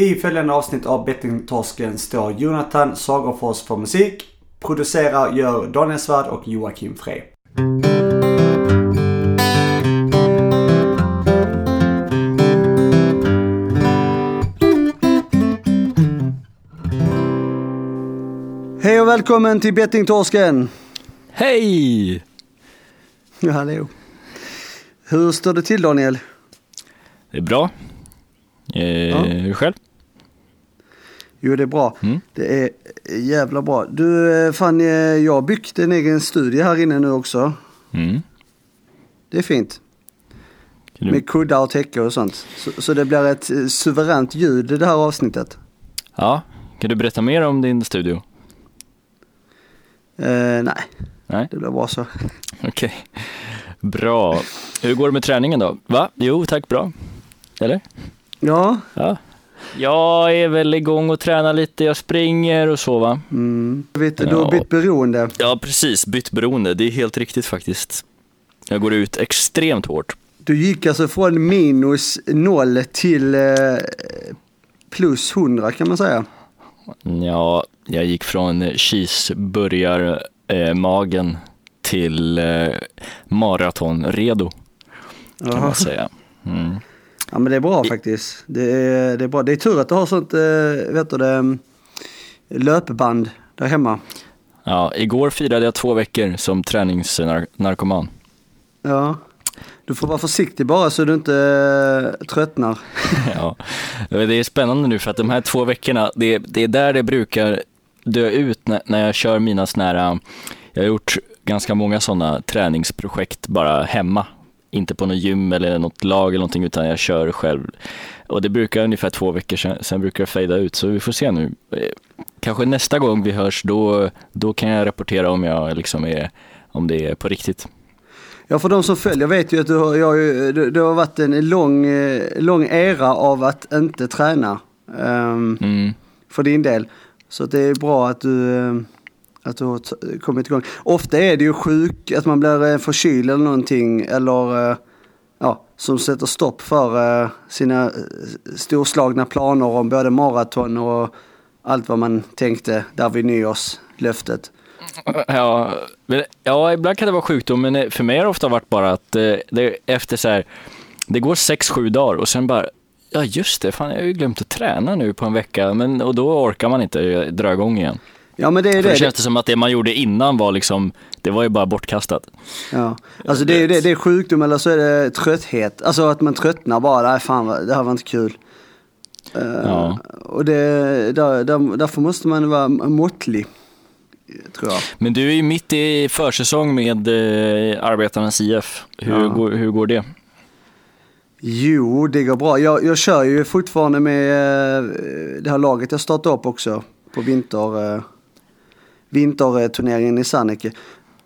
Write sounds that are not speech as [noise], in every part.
I följande avsnitt av Bettingtorsken står Jonathan Sagerfors för musik. Producerar gör Daniel Svärd och Joakim Frey. Hej och välkommen till Bettingtorsken! Hej! Ja, hallå. Hur står det till Daniel? Det är bra. Eh, Ja. Själv? Jo, det är bra. Mm. Det är jävla bra. Du, eh, fan, eh, jag har byggt en egen studie här inne nu också. Mm. Det är fint. Du- Med kuddar och täcke och sånt. Så, så det blir ett eh, suveränt ljud i det här avsnittet. Ja, kan du berätta mer om din studio? Eh, nej, Nej, det blir bra så. okej. Bra. Hur går det med träningen då? Va? Jo, tack, bra. Eller? Ja, Ja. Jag är väl igång och tränar lite, jag springer och så va? mm. vet, du du Ja. har blivit beroende. Ja, precis. Bytt beroende, det är helt riktigt faktiskt. Jag går ut extremt hårt. Du gick alltså från minus noll till eh, plus 100 kan man säga. Ja, jag gick från cheeseburgarmagen eh, magen till eh, maratonredo, kan Jaha. man säga. Mm. Ja men det är bra faktiskt. Det är, det är bra. Det är tur att du har sånt, eh, vet du det, mm, löpband där hemma. Ja, igår firade jag två veckor som träningsnarkoman. Ja. Du får vara försiktig bara så du inte eh, tröttnar. [laughs] ja. Det är spännande nu för att de här två veckorna, det, det är där det brukar dö ut när, när jag kör mina såna här, jag har gjort ganska många sådana träningsprojekt bara hemma. Inte på något gym eller något lag eller någonting utan jag kör själv. Och det brukar ungefär två veckor sen, sen brukar det fejda ut så vi får se nu. Eh, Kanske nästa gång vi hörs då, då kan jag rapportera om jag liksom är, om det är på riktigt. Ja för de som följer vet ju att du har, jag, det, har varit en lång, eh, lång era av att inte träna. ehm, Mm. för din del. Så det är bra att du, eh, att du har kommit igång. Ofta är det ju sjuk, att man blir eh, förkyld eller någonting. Eller eh, ja, som sätter stopp för eh, sina storslagna planer om både maraton och allt vad man tänkte där vid nyårslöftet. Ja, ja, ibland kan det vara sjukdom, men för mig har det ofta varit bara att det, efter så här, det går sex, sju dagar och sen bara, ja just det, fan jag har ju glömt att träna nu på en vecka, men, och då orkar man inte dra igång igen. Ja men det är För det. det känns det som att det man gjorde innan var liksom, det var ju bara bortkastat. Ja, alltså det är det, det är sjukdom eller så är det trötthet. Alltså att man tröttnar bara, nej fan det här var inte kul. Eh, Ja. Och det, där, där, därför måste man vara måttlig, tror jag. Men du är ju mitt i försäsong med eh, Arbetarnas IF. Hur, Ja. går, hur går det? Jo, det går bra. Jag, jag kör ju fortfarande med eh, det här laget jag startade upp också på vinter, eh, vinterturneringen i Sanneke.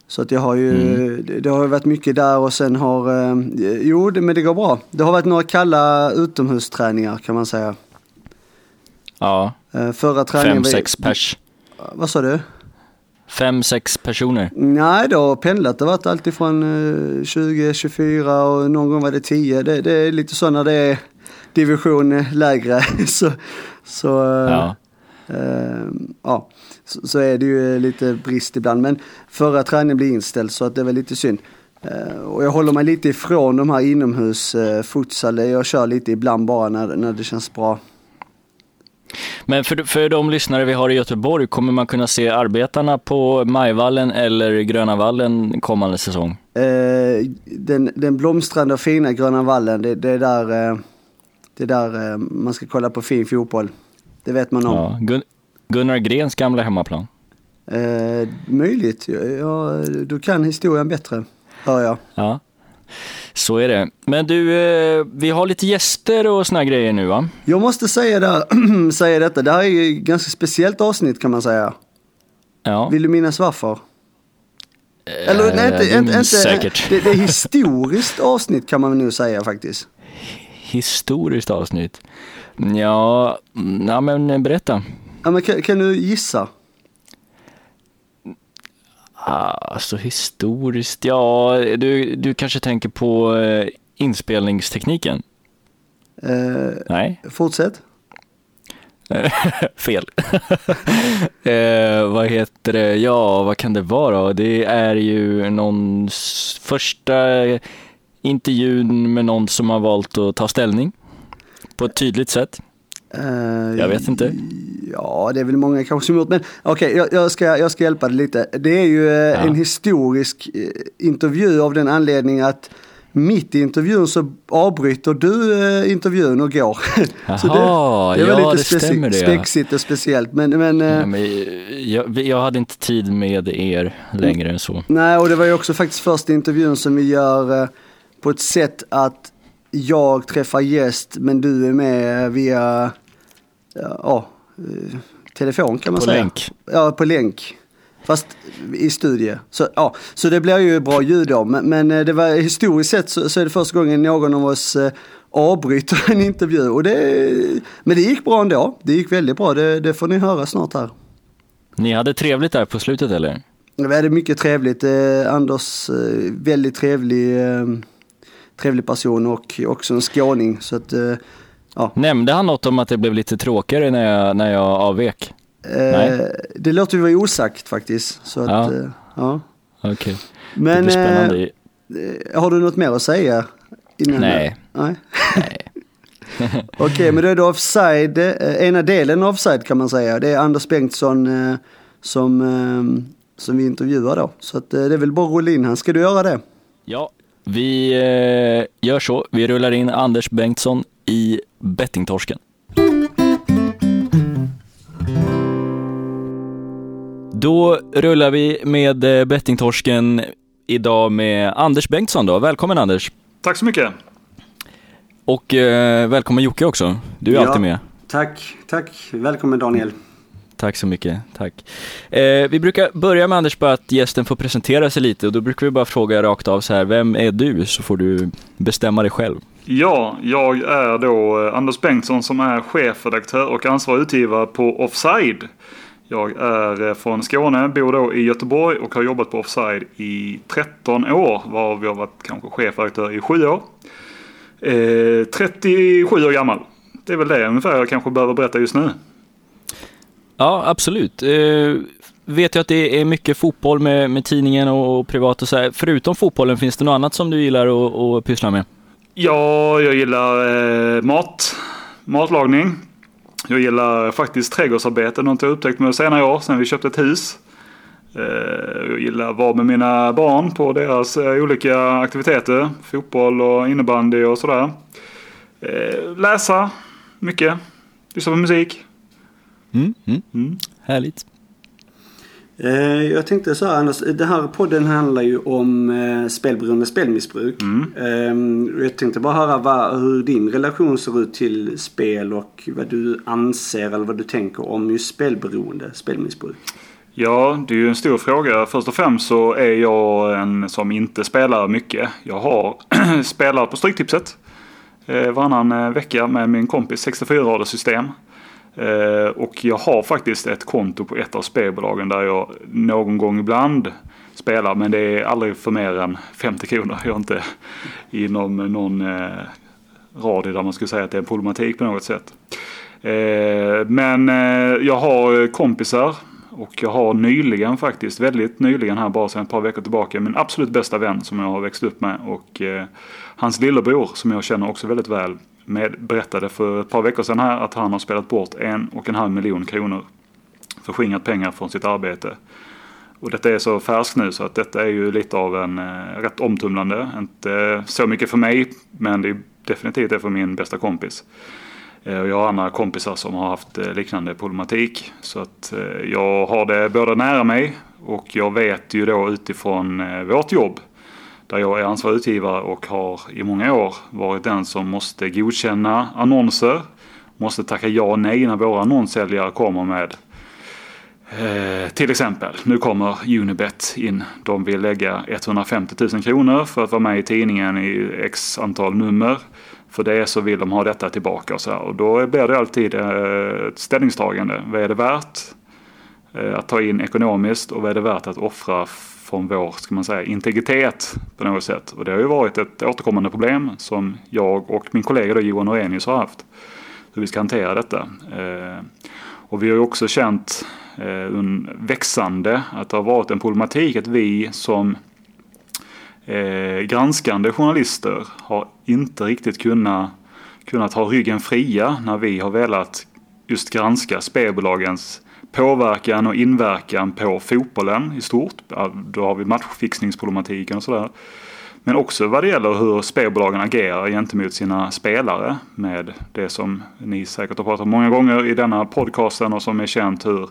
Så att jag har ju, det, det har ju varit mycket där och sen har, eh, jo det, men det går bra. Det har varit några kalla utomhusträningar kan man säga. Ja, Eh, Förra träningen fem, sex pers. Vad sa du? Fem, sex personer. Nej, det har pendlat. Det har varit alltifrån eh, 20, 24 och någon gång var det 10. Det, det är lite så när det är division eh, lägre. [laughs] så, så, eh, Ja. eh, ja, så, så är det ju lite brist ibland. Men förra träningen blev inställd så att det var lite synd. Eh, och jag håller mig lite ifrån de här inomhus eh, futsal. Jag kör lite ibland bara när, när det känns bra. Men för, för de lyssnare vi har i Göteborg, kommer man kunna se arbetarna på Majvallen eller Gröna Vallen kommande säsong? Eh, den, den blomstrande och fina Gröna Vallen, det, det är där, eh, det är där eh, man ska kolla på fin fotboll. Det vet man om. Ja. Gun, Gunnar Grens gamla hemmaplan. Eh, möjligt. Ja, du kan historien bättre, hör jag. Ja, så är det. Men du, eh, vi har lite gäster och såna grejer nu va? Jag måste säga, där, [clears throat] säga detta, det här är ju ett ganska speciellt avsnitt kan man säga. Ja. Vill du minnas varför? Eller nej, Eh, inte, minns inte säkert. Det, det är historiskt avsnitt kan man nog säga faktiskt. Historiskt avsnitt. Ja, mm, ja men berätta. Ja, men kan, kan du gissa? Alltså historiskt, ja, du, du kanske tänker på eh, inspelningstekniken? Eh, Nej? fortsätt. [laughs] Fel. [laughs] eh, vad heter det? Ja, vad kan det vara? Det är ju någon första intervjun med någon som har valt att ta ställning på ett tydligt sätt. Uh, jag vet inte. Ja, det är väl många kanske som gjort, men okej, okay, jag, jag, ska, jag ska hjälpa dig lite. Det är ju uh, ja. en historisk uh, intervju av den anledningen att mitt i intervjun så avbryter du eh, intervjun och går. Jaha, [laughs] så det, det var ja, lite det stämmer det. Spexigt och speciellt. Men, men, ja, men jag, jag, hade inte tid med er längre än så. Nej, och det var ju också faktiskt första intervjun som vi gör eh, på ett sätt att jag träffar gäst men du är med via ja, eh, telefon kan man på säga. På länk. Ja, på länk. Fast i studie. Så, ja, så det blir ju bra ljud då. Men, men eh, det var, historiskt sett så, så, är det första gången någon av oss eh, avbryter en intervju. Och det, men det gick bra ändå. Det gick väldigt bra. Det, det får ni höra snart här. Ni hade trevligt där på slutet eller? Vi hade mycket trevligt. Eh, Anders, väldigt trevlig, eh, trevlig person och också en skåning. Så att, eh, ja. Nämnde han något om att det blev lite tråkigare när jag, när jag avvek? Eh, det låter ju vara osagt faktiskt. Så att, ja. Eh, ja. Okej. Okay. Men, det blir spännande. Eh, har du något mer att säga? Innan Nej. Nej. Nej. [laughs] Okej, okay, men då är det offside, eh, ena delen offside kan man säga. Det är Anders Bengtsson eh, som, eh, som vi intervjuar då. Så att, det är väl bara att rulla in han. Ska du göra det? Ja, vi gör så. Vi rullar in Anders Bengtsson i bettingtorsken. Då rullar vi med eh, bettingtorsken idag med Anders Bengtsson då. Välkommen Anders! Tack så mycket! Och eh, välkommen Jocke också. Du är ja, alltid med. Tack, tack. Välkommen Daniel. Tack så mycket, tack. Eh, vi brukar börja med Anders bara att gästen får presentera sig lite och då brukar vi bara fråga rakt av så här, vem är du? Så får du bestämma dig själv. Ja, jag är då eh, Anders Bengtsson som är chefredaktör och ansvarig utgivare på Offside. Jag är eh, från Skåne, bor då i Göteborg och har jobbat på Offside i 13 år. Varav jag varit kanske chefredaktör i 7 år. Eh, 37 år gammal. Det är väl det ungefär jag kanske behöver berätta just nu. Ja, absolut. Eh, vet jag att det är mycket fotboll med, med tidningen och, och privat och så här. Förutom fotbollen, finns det något annat som du gillar att, pyssla med? Ja, jag gillar eh, mat, matlagning. Jag gillar faktiskt trädgårdsarbete, något jag upptäckt med senare år, sen vi köpte ett hus. Eh, jag gillar att vara med mina barn på deras eh, olika aktiviteter. Fotboll och innebandy och sådär. Eh, läsa mycket. Lyssna på musik. Mm, mm. Mm. Härligt. Eh, jag tänkte så här Anders, den här podden handlar ju om eh, spelberoende spelmissbruk. Mm. Ehm, jag tänkte bara höra vad, hur din relation ser ut till spel och vad du anser eller vad du tänker om just spelberoende spelmissbruk. Ja, det är ju en stor fråga. Först och främst så är jag en som inte spelar mycket. Jag har [clears throat] spelat på Stryktipset eh, varannan vecka med min kompis 64 raders system. Eh, och jag har faktiskt ett konto på ett av spelbolagen där jag någon gång ibland spelar. Men det är aldrig för mer än 50 kronor. Jag är inte inom någon eh, radie där man skulle säga att det är en problematik på något sätt. Eh, men eh, jag har kompisar och jag har nyligen faktiskt, väldigt nyligen här bara sedan ett par veckor tillbaka, min absolut bästa vän som jag har växt upp med. Och hans lillebror som jag känner också väldigt väl med, berättade för ett par veckor sedan här att han har spelat bort en och en halv miljon kronor. Förskingrat pengar från sitt arbete. Och detta är så färskt nu så att detta är ju lite av en eh, rätt omtumlande. Inte eh, så mycket för mig men det är definitivt det för min bästa kompis. Eh, och jag har andra kompisar som har haft eh, liknande problematik. Så att eh, jag har det både nära mig och jag vet ju då utifrån eh, vårt jobb där jag är ansvarig utgivare och har i många år varit den som måste godkänna annonser. Måste tacka ja och nej när våra annonssäljare kommer med eh, till exempel, nu kommer Unibet in. De vill lägga 150 000 kronor för att vara med i tidningen i x antal nummer. För det så vill de ha detta tillbaka och så här. Och då blir det alltid eh, ett ställningstagande. Vad är det värt eh, att ta in ekonomiskt och vad är det värt att offra från vår ska man säga, integritet på något sätt. Och det har ju varit ett återkommande problem som jag och min kollega då, Johan Orenius har haft. Hur vi ska hantera detta. Eh, och vi har också känt eh, en växande att det har varit en problematik att vi som eh, granskande journalister har inte riktigt kunnat, kunnat ha ryggen fria när vi har velat just granska spelbolagens påverkan och inverkan på fotbollen i stort. Då har vi matchfixningsproblematiken och sådär. Men också vad det gäller hur spelbolagen agerar gentemot sina spelare med det som ni säkert har pratat om många gånger i denna podcasten och som är känt hur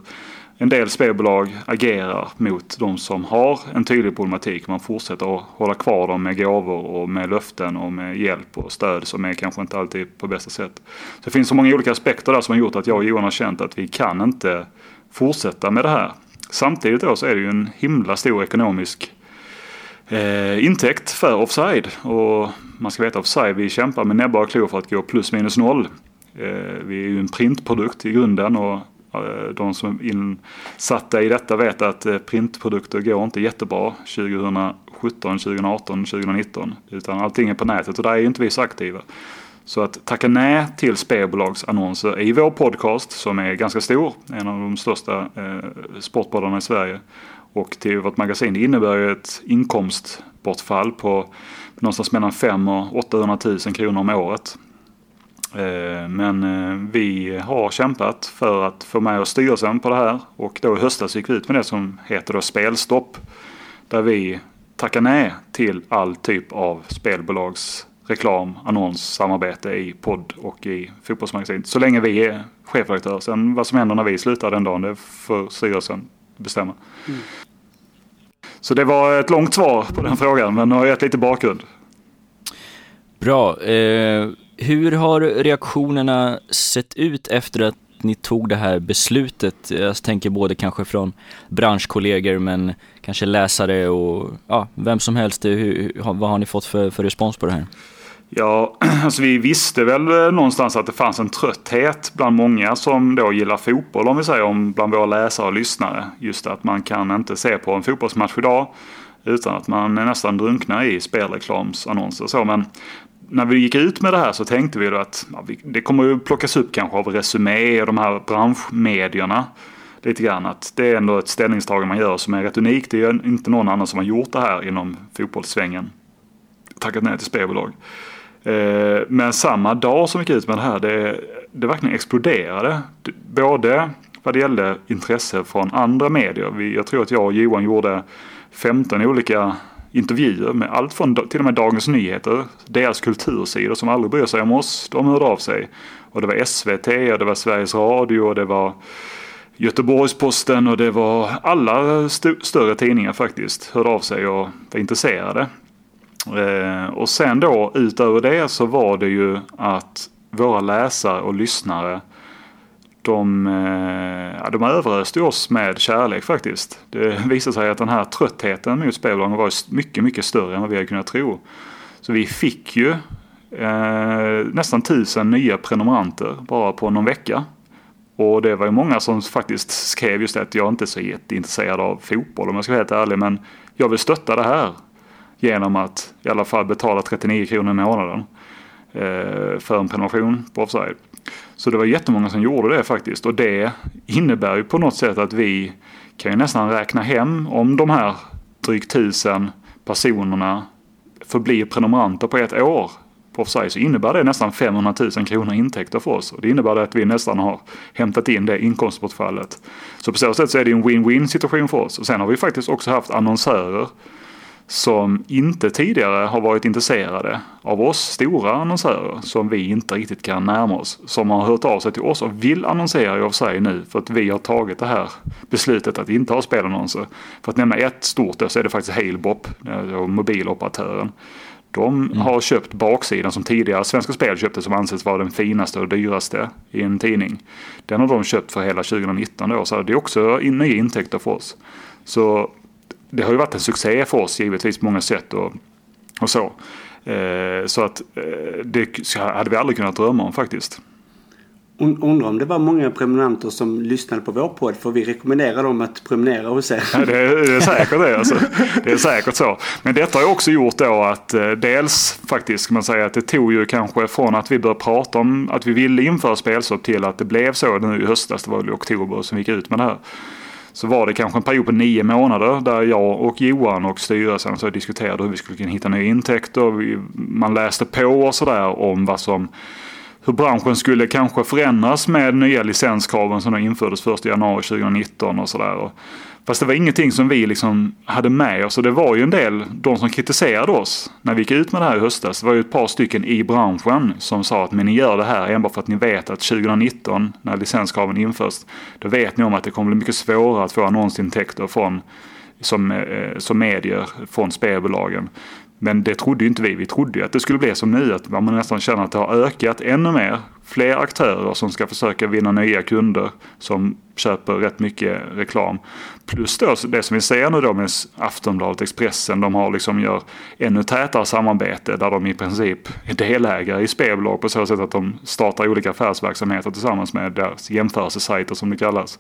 en del spelbolag agerar mot de som har en tydlig problematik. Man fortsätter att hålla kvar dem med gåvor och med löften och med hjälp och stöd som är kanske inte alltid på bästa sätt. Så det finns så många olika aspekter där som har gjort att jag och Johan har känt att vi kan inte fortsätta med det här. Samtidigt då så är det ju en himla stor ekonomisk eh, intäkt för offside. Och man ska veta offside, vi kämpar med näbbar och klor för att gå plus minus noll. Eh, vi är ju en printprodukt i grunden och Eh, de som är insatta i detta vet att eh, printprodukter går inte jättebra 2017, 2018, 2019. Utan allting är på nätet och där är ju inte vi så aktiva. Så att tacka nej till spelbolagsannonser i vår podcast som är ganska stor, en av de största eh, sportpoddarna i Sverige, och till vårt magasin. Det innebär ju ett inkomstbortfall på någonstans mellan 5 och 800 000 kronor om året. Eh, men eh, vi har kämpat för att få med oss styrelsen på det här och då i höstas gick vi ut med det som heter då spelstopp. Där vi tackar nej till all typ av spelbolags reklam, annons, samarbete i podd och i fotbollsmagasin. Så länge vi är chefredaktör. Sen vad som händer när vi slutar den dagen, det får styrelsen bestämma. Mm. Så det var ett långt svar på den frågan, men nu har jag gett lite bakgrund. Bra. Eh, hur har reaktionerna sett ut efter att ni tog det här beslutet? Jag tänker både kanske från branschkollegor men kanske läsare och ja, vem som helst. Hur, vad har ni fått för, för respons på det här? Ja, [clears throat] alltså vi visste väl eh, någonstans att det fanns en trötthet bland många som då gillar fotboll om vi säger om bland våra läsare och lyssnare. Just att man kan inte se på en fotbollsmatch idag utan att man nästan drunknar i spelreklamsannonser och så. Men när vi gick ut med det här så tänkte vi då att ja, det kommer att plockas upp kanske av Resumé och de här branschmedierna. Lite grann att det är ändå ett ställningstagande man gör som är rätt unikt. Det är inte någon annan som har gjort det här inom fotbollssvängen. Tackat nej till spelbolag. Eh, men samma dag som vi gick ut med det här, det, det verkligen exploderade. Både vad det gällde intresse från andra medier. jag tror att jag och Johan gjorde 15 olika intervjuer med allt från till och med Dagens Nyheter, deras kultursidor som aldrig bryr sig om oss, de hörde av sig. Och det var SVT och det var Sveriges Radio och det var Göteborgs-Posten och det var alla st större tidningar faktiskt hörde av sig och var intresserade. Eh, och sen då utöver det så var det ju att våra läsare och lyssnare de, eh, ja, de överöste oss med kärlek faktiskt. Det [laughs] visade sig att den här tröttheten mot spelbolagen var mycket, mycket större än vad vi hade kunnat tro. Så vi fick ju eh, nästan tusen nya prenumeranter bara på någon vecka. Och det var ju många som faktiskt skrev just det att jag inte är så jätteintresserad av fotboll om jag ska vara helt ärlig. Men jag vill stötta det här genom att i alla fall betala 39 kronor i månaden eh, för en prenumeration på Offside. Så det var jättemånga som gjorde det faktiskt och det innebär ju på något sätt att vi kan ju nästan räkna hem om de här drygt tusen personerna förblir prenumeranter på ett år på Offside så innebär det nästan 500 000 kronor intäkter för oss. Och det innebär att vi nästan har hämtat in det inkomstbortfallet. Så på så sätt så är det en win-win situation för oss. Och sen har vi faktiskt också haft annonsörer som inte tidigare har varit intresserade av oss stora annonsörer som vi inte riktigt kan närma oss. Som har hört av sig till oss och vill annonsera i och sig nu för att vi har tagit det här beslutet att inte ha spelannonser. För att nämna ett stort så är det faktiskt Halebop, mobiloperatören. De mm. har köpt baksidan som tidigare Svenska Spel köpte som anses vara den finaste och dyraste i en tidning. Den har de köpt för hela 2019 då, så det är också nya intäkter för oss. Så det har ju varit en succé för oss givetvis på många sätt och, och så. Eh, så att eh, det hade vi aldrig kunnat drömma om faktiskt. Und- Undrar om det var många prenumeranter som lyssnade på vår podd för vi rekommenderar dem att prenumerera hos er. Ja, det, är, det är säkert det. Alltså. Det är säkert så. Men detta har också gjort då att eh, dels faktiskt ska man säga att det tog ju kanske från att vi började prata om att vi ville införa spelstopp till att det blev så nu i höstas, det var väl i oktober som vi gick ut med det här. Så var det kanske en period på nio månader där jag och Johan och styrelsen så diskuterade hur vi skulle kunna hitta nya intäkter. Vi, man läste på och sådär om vad som hur branschen skulle kanske förändras med nya licenskraven som då infördes 1 januari 2019 och sådär. Fast det var ingenting som vi liksom hade med oss och det var ju en del, de som kritiserade oss när vi gick ut med det här i höstas. Det var ju ett par stycken i branschen som sa att men ni gör det här enbart för att ni vet att 2019 när licenskraven införs, då vet ni om att det kommer bli mycket svårare att få annonsintäkter från som, eh, som medier från spelbolagen. Men det trodde ju inte vi. Vi trodde ju att det skulle bli som nu, att man nästan känner att det har ökat ännu mer. Fler aktörer som ska försöka vinna nya kunder som köper rätt mycket reklam. Plus då det som vi ser nu då med Aftonbladet, Expressen, de har liksom gör ännu tätare samarbete där de i princip är delägare i spelbolag på så sätt att de startar olika affärsverksamheter tillsammans med deras jämförelsesajter som det kallas.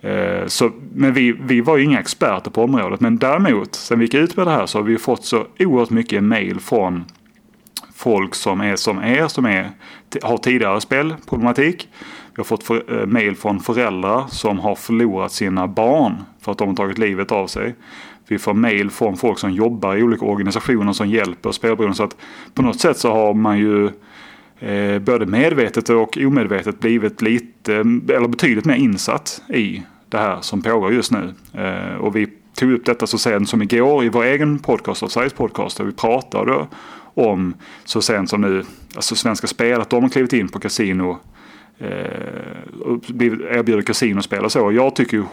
Eh, så, men vi, vi var ju inga experter på området. Men däremot, sen vi gick ut med det här så har vi fått så oerhört mycket mail från folk som är som er, som är, har tidigare spelproblematik. Vi har fått för, eh, mail från föräldrar som har förlorat sina barn för att de har tagit livet av sig. Vi får mail från folk som jobbar i olika organisationer som hjälper spelberoende. Så att på något sätt så har man ju eh, både medvetet och omedvetet blivit lite, eller betydligt mer insatt i det här som pågår just nu. Eh, och vi tog upp detta så sent som igår i vår egen podcast, Sveriges podcast, där vi pratade om så sent som nu, alltså Svenska Spel, att de har klivit in på kasino eh, erbjuder kasinospel och så. Jag tycker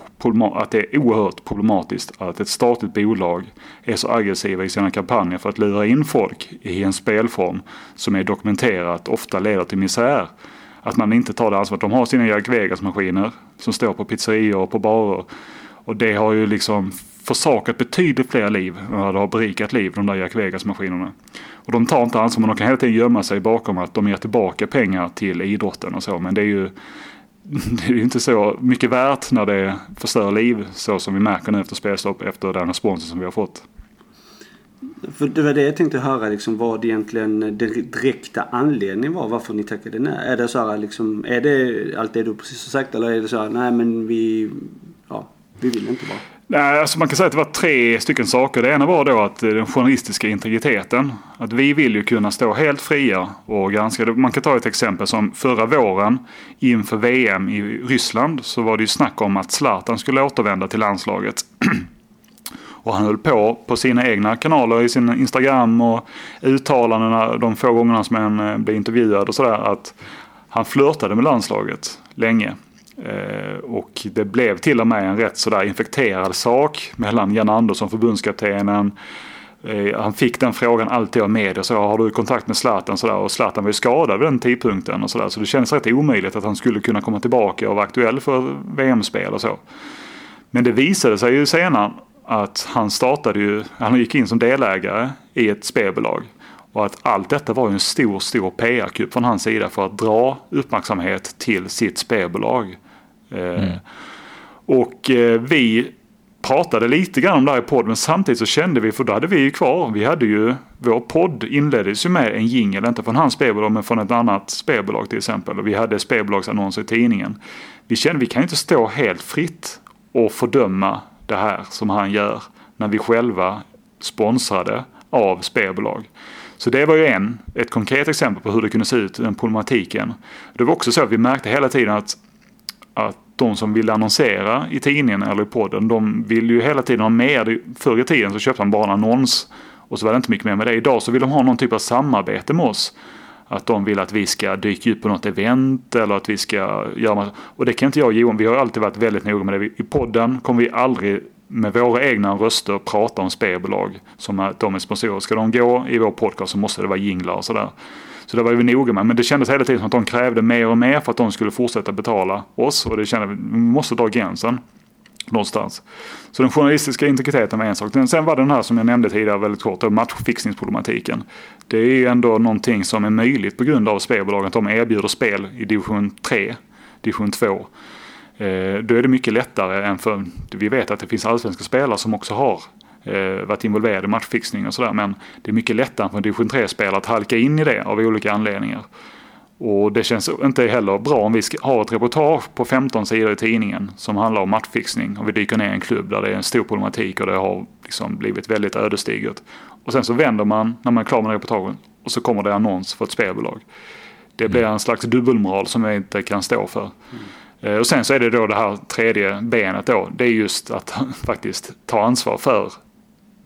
att det är oerhört problematiskt att ett statligt bolag är så aggressiva i sina kampanjer för att lura in folk i en spelform som är dokumenterat ofta leder till misär. Att man inte tar det ansvaret. De har sina Jack Vegas-maskiner som står på pizzerior och på barer. Och det har ju liksom försakat betydligt fler liv än vad det har berikat liv, de där Jack Vegas-maskinerna. Och de tar inte ansvar, men de kan hela tiden gömma sig bakom att de ger tillbaka pengar till idrotten och så. Men det är ju [laughs] det är ju inte så mycket värt när det förstör liv så som vi märker nu efter spelstopp efter den responsen som vi har fått. För det var det jag tänkte höra liksom vad egentligen eh, den direkta anledningen var varför ni tackade nej. Är det så här liksom, är det allt det du precis har sagt eller är det så här, nej men vi, ja, vi vill inte bara. Nej, alltså man kan säga att det var tre stycken saker. Det ena var då att eh, den journalistiska integriteten. Att vi vill ju kunna stå helt fria och granska. Man kan ta ett exempel som förra våren inför VM i Ryssland så var det ju snack om att Zlatan skulle återvända till landslaget. [clears throat] Och han höll på på sina egna kanaler i sin Instagram och uttalandena de få gångerna som han eh, blev intervjuad och sådär att han flörtade med landslaget länge. Eh, och det blev till och med en rätt sådär infekterad sak mellan Jan Andersson, förbundskaptenen. Eh, han fick den frågan alltid av media. Så har du kontakt med Zlatan? Sådär, och Zlatan var ju skadad vid den tidpunkten. Och sådär, så det kändes rätt omöjligt att han skulle kunna komma tillbaka och vara aktuell för VM-spel och så. Men det visade sig ju senare att han startade ju, han gick in som delägare i ett spelbolag. Och att allt detta var ju en stor, stor PR-kupp från hans sida för att dra uppmärksamhet till sitt spelbolag. Eh, och eh, vi pratade lite grann om det här i podden men samtidigt så kände vi, för då hade vi ju kvar, vi hade ju, vår podd inleddes ju med en jingel, inte från hans spelbolag men från ett annat spelbolag till exempel. Och vi hade spelbolagsannonser i tidningen. Vi kände vi kan inte stå helt fritt och fördöma det här som han gör när vi själva sponsrade av spelbolag. Så det var ju en, ett konkret exempel på hur det kunde se ut, den problematiken. Det var också så att vi märkte hela tiden att, att de som ville annonsera i tidningen eller i podden, de ville ju hela tiden ha mer. Förr i tiden så köpte man bara en annons och så var det inte mycket mer med det. Idag så vill de ha någon typ av samarbete med oss. Att de vill att vi ska dyka upp på något event eller att vi ska göra Och det kan inte jag och Johan, vi har alltid varit väldigt noga med det. I podden kommer vi aldrig med våra egna röster prata om spelbolag som att de är sponsorer. Ska de gå i vår podcast så måste det vara jinglar och sådär. Så det var vi noga med. Men det kändes hela tiden som att de krävde mer och mer för att de skulle fortsätta betala oss. Och det kände vi, vi måste dra gränsen. någonstans. Så den journalistiska integriteten var en sak. Sen var det den här som jag nämnde tidigare väldigt kort, matchfixningsproblematiken. Det är ju ändå någonting som är möjligt på grund av spelbolagen. Att de erbjuder spel i division 3, division 2. Eh, då är det mycket lättare än för, vi vet att det finns allsvenska spelare som också har eh, varit involverade i matchfixning och sådär. Men det är mycket lättare för en division 3-spelare att halka in i det av olika anledningar. Och det känns inte heller bra om vi har ett reportage på 15 sidor i tidningen som handlar om matchfixning och vi dyker ner i en klubb där det är en stor problematik och det har liksom blivit väldigt ödesdigert. Och sen så vänder man när man är klar med reportagen och så kommer det annons för ett spelbolag. Det blir en slags dubbelmoral som jag inte kan stå för. Mm. Eh, och sen så är det då det här tredje benet då. Det är just att [laughs] faktiskt ta ansvar för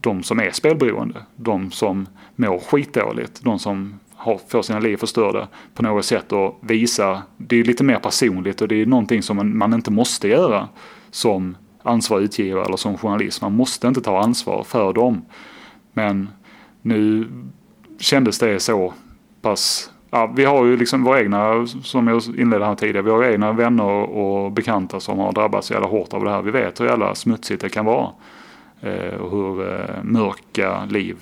de som är spelberoende. De som mår skitdåligt. De som har, får sina liv förstörda på något sätt och visa. Det är lite mer personligt och det är någonting som man, man inte måste göra som ansvarig utgivare eller som journalist. Man måste inte ta ansvar för dem. Men nu kändes det så pass Ja, vi har ju liksom våra egna, som jag inledde här tidigare, vi har egna vänner och bekanta som har drabbats jävla hårt av det här. Vi vet hur jävla smutsigt det kan vara. Eh, och hur eh, mörka liv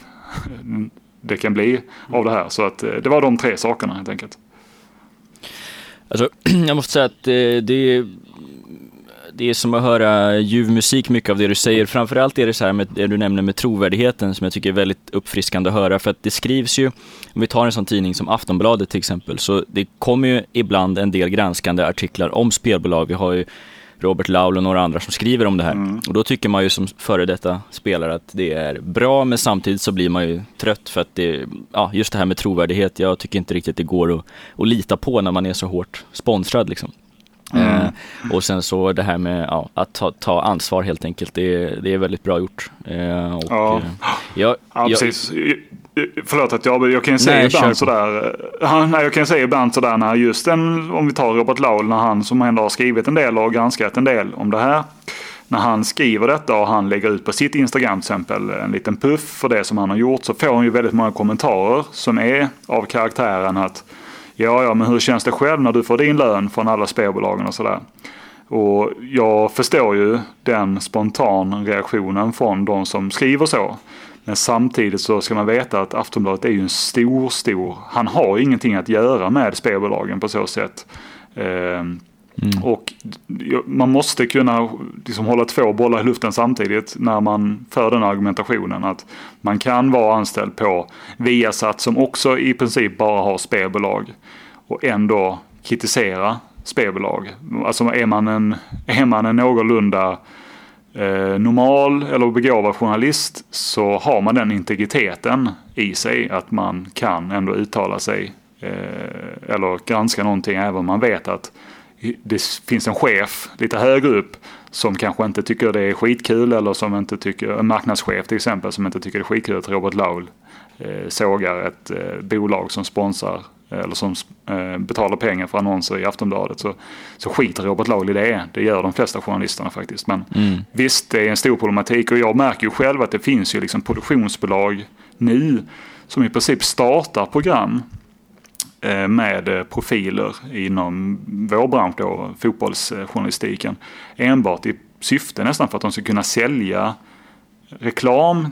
[laughs] det kan bli av det här. Så att eh, det var de tre sakerna helt enkelt. Alltså, [clears throat] jag måste säga att eh, det, är det är som att höra ljuv musik mycket av det du säger. Framförallt är det så här med det du nämner med trovärdigheten som jag tycker är väldigt uppfriskande att höra. För att det skrivs ju, om vi tar en sån tidning som Aftonbladet till exempel, så det kommer ju ibland en del granskande artiklar om spelbolag. Vi har ju Robert Laul och några andra som skriver om det här. Mm. Och då tycker man ju som före detta spelare att det är bra, men samtidigt så blir man ju trött för att det, ja, just det här med trovärdighet, jag tycker inte riktigt det går att, att lita på när man är så hårt sponsrad liksom. Mm. Eh, och sen så det här med ja, att ta, ta, ansvar helt enkelt, det, det är väldigt bra gjort. Eh, och, ja. Eh, jag, ja, precis. Förlåt att jag, jag kan ju säga ibland sådär. Eh, nej, jag kan säga ibland sådär när just den, om vi tar Robert Laul, när han som ändå har skrivit en del och granskat en del om det här. När han skriver detta och han lägger ut på sitt Instagram till exempel en liten puff för det som han har gjort så får han ju väldigt många kommentarer som är av karaktären att ja, ja, men hur känns det själv när du får din lön från alla spelbolagen och sådär. Och jag förstår ju den spontan reaktionen från de som skriver så. Men samtidigt så ska man veta att Aftonbladet är ju en stor, stor... Han har ingenting att göra med spelbolagen på så sätt. Ehm, Mm. Och man måste kunna liksom hålla två bollar i luften samtidigt när man för den argumentationen. Att man kan vara anställd på Viasat som också i princip bara har spelbolag. Och ändå kritisera spelbolag. Alltså är man en, [laughs] är man en någorlunda eh, normal eller begåvad journalist så har man den integriteten i sig att man kan ändå uttala sig eh, eller granska någonting även om man vet att det finns en chef lite högre upp som kanske inte tycker det är skitkul eller som inte tycker, en marknadschef till exempel som inte tycker det är skitkul att Robert Laul eh, sågar ett eh, bolag som sponsrar eller som eh, betalar pengar för annonser i Aftonbladet så, så skiter Robert Laul i det. Det gör de flesta journalisterna faktiskt. Men mm. visst, det är en stor problematik och jag märker ju själv att det finns ju liksom produktionsbolag nu som i princip startar program eh, Eh, med eh, profiler inom vår bransch då, fotbollsjournalistiken. Enbart i syfte nästan för att de ska kunna sälja reklam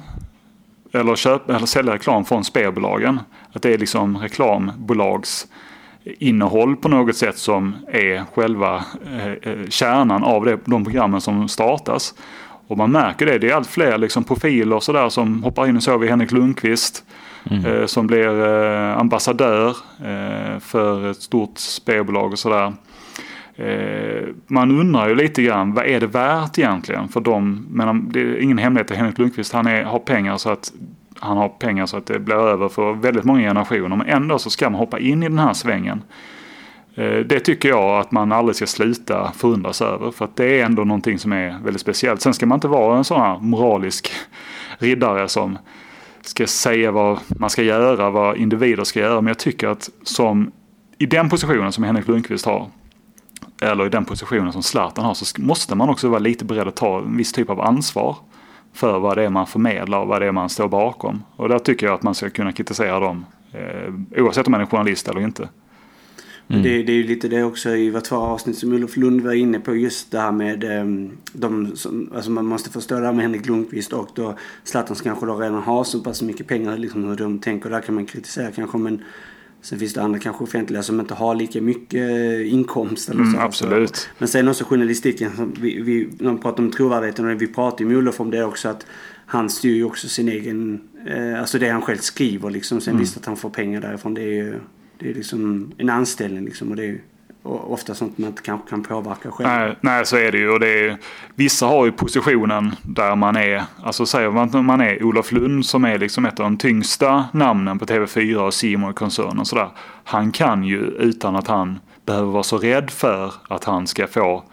eller, köpa, eller sälja reklam från spelbolagen. Att det är liksom reklambolags innehåll på något sätt som är själva eh, eh, kärnan av det, de programmen som startas. Och man märker det, det är allt fler liksom profiler sådär som hoppar in och så vi Henrik Lundqvist. Mm. Eh, som blir eh, ambassadör eh, för ett stort spelbolag och sådär. Eh, man undrar ju lite grann, vad är det värt egentligen för dem? Men um, det är ingen hemlighet att Henrik Lundqvist han är, har pengar så att han har pengar så att det blir över för väldigt många generationer. Men ändå så ska man hoppa in i den här svängen. Eh, det tycker jag att man aldrig ska sluta förundras över. För att det är ändå någonting som är väldigt speciellt. Sen ska man inte vara en sån här moralisk riddare som ska säga vad man ska göra, vad individer ska göra. Men jag tycker att som i den positionen som Henrik Lundqvist har eller i den positionen som Zlatan har så måste man också vara lite beredd att ta en viss typ av ansvar för vad det är man förmedlar och vad det är man står bakom. Och där tycker jag att man ska kunna kritisera dem eh, oavsett om man är journalist eller inte. Mm. Det, det, är ju lite det också i vårt förra avsnitt som Olof Lund var inne på just det här med um, de som, alltså man måste förstå det här med Henrik Lundqvist och då Zlatan kanske då redan har så pass mycket pengar liksom hur de tänker. Där kan man kritisera kanske men Sen finns det andra kanske offentliga som inte har lika mycket inkomst. Eller mm, så. absolut. Men sen också journalistiken. Vi, vi, när vi pratar om trovärdigheten och vi pratar ju med Olof om det också. att Han styr ju också sin egen, eh, alltså det han själv skriver liksom. Sen mm. visst att han får pengar därifrån. Det är ju det är liksom en anställning liksom. Och det är ofta sånt man inte kanske kan påverka själv. Nej, nej så är det ju. Och det är, vissa har ju positionen där man är, alltså säger man att man är Olof Lund som är liksom ett av de tyngsta namnen på TV4 och Simon koncernen och sådär. Han kan ju utan att han behöver vara så rädd för att han ska få